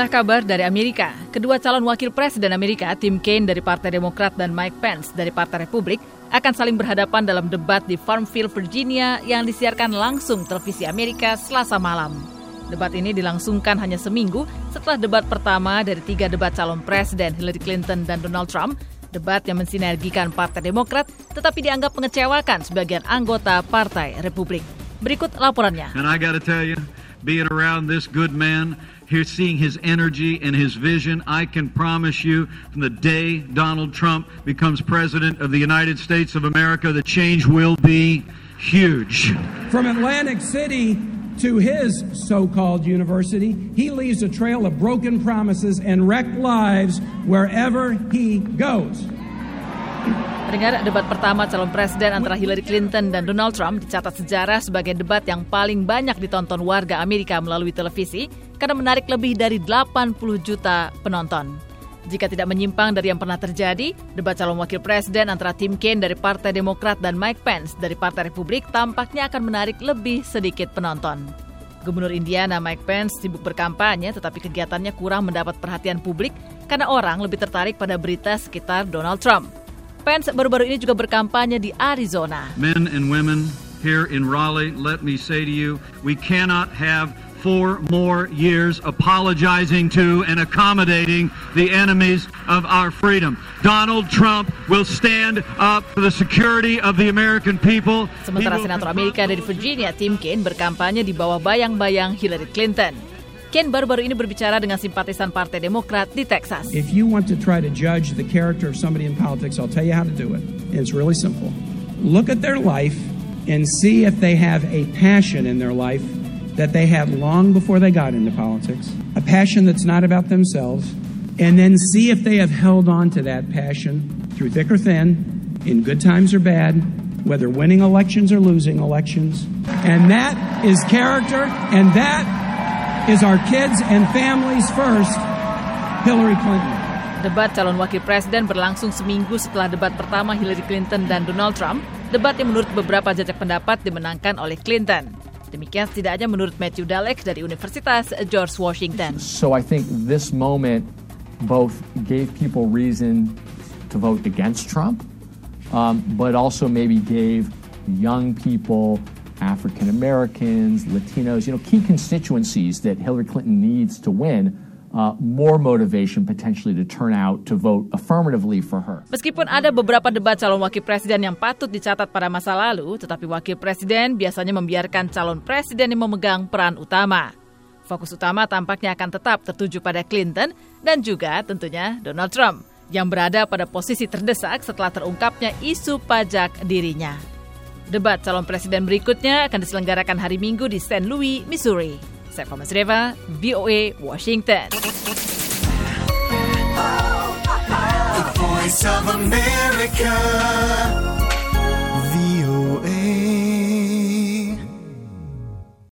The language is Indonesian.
Inilah kabar dari Amerika. Kedua calon wakil presiden Amerika, Tim Kaine dari Partai Demokrat dan Mike Pence dari Partai Republik, akan saling berhadapan dalam debat di Farmville, Virginia yang disiarkan langsung televisi Amerika selasa malam. Debat ini dilangsungkan hanya seminggu setelah debat pertama dari tiga debat calon presiden Hillary Clinton dan Donald Trump, debat yang mensinergikan Partai Demokrat tetapi dianggap mengecewakan sebagian anggota Partai Republik. Berikut laporannya. Being around this good man, here seeing his energy and his vision, I can promise you from the day Donald Trump becomes president of the United States of America, the change will be huge. From Atlantic City to his so called university, he leaves a trail of broken promises and wrecked lives wherever he goes. Pendengar debat pertama calon presiden antara Hillary Clinton dan Donald Trump dicatat sejarah sebagai debat yang paling banyak ditonton warga Amerika melalui televisi karena menarik lebih dari 80 juta penonton. Jika tidak menyimpang dari yang pernah terjadi, debat calon wakil presiden antara Tim Kaine dari Partai Demokrat dan Mike Pence dari Partai Republik tampaknya akan menarik lebih sedikit penonton. Gubernur Indiana Mike Pence sibuk berkampanye tetapi kegiatannya kurang mendapat perhatian publik karena orang lebih tertarik pada berita sekitar Donald Trump. Pence baru-baru ini juga berkampanye di Arizona. Men and women here in Raleigh, let me say to you, we cannot have four more years apologizing to and accommodating the enemies of our freedom. Donald Trump will stand up for the security of the American people. Sementara Senator Amerika dari Virginia, Tim Kaine, berkampanye di bawah bayang-bayang Hillary Clinton. Kaine baru-baru ini berbicara dengan simpatisan Partai Demokrat di Texas. If you want to try to judge the character of somebody in politics, I'll tell you how to do it. It's really simple. Look at their life and see if they have a passion in their life that they had long before they got into politics, a passion that's not about themselves, and then see if they have held on to that passion through thick or thin, in good times or bad, whether winning elections or losing elections. And that is character, and that is our kids and families first, Hillary Clinton. Debat calon wakil presiden berlangsung seminggu setelah debat pertama Hillary Clinton dan Donald Trump, debat yang menurut beberapa jajak pendapat dimenangkan oleh Clinton. Demikian setidaknya menurut Matthew Dalek dari Universitas George Washington. So I think this moment both gave people reason to vote against Trump, um, but also maybe gave young people African Americans, Latinos, you know, key constituencies that Hillary Clinton needs to win. Uh, more motivation potentially to turn out to vote affirmatively for her. Meskipun ada beberapa debat calon wakil presiden yang patut dicatat pada masa lalu, tetapi wakil presiden biasanya membiarkan calon presiden yang memegang peran utama. Fokus utama tampaknya akan tetap tertuju pada Clinton dan juga tentunya Donald Trump yang berada pada posisi terdesak setelah terungkapnya isu pajak dirinya. Debat calon presiden berikutnya akan diselenggarakan hari Minggu di St. Louis, Missouri. Saya Thomas Reva, VOA, Washington. The voice of America.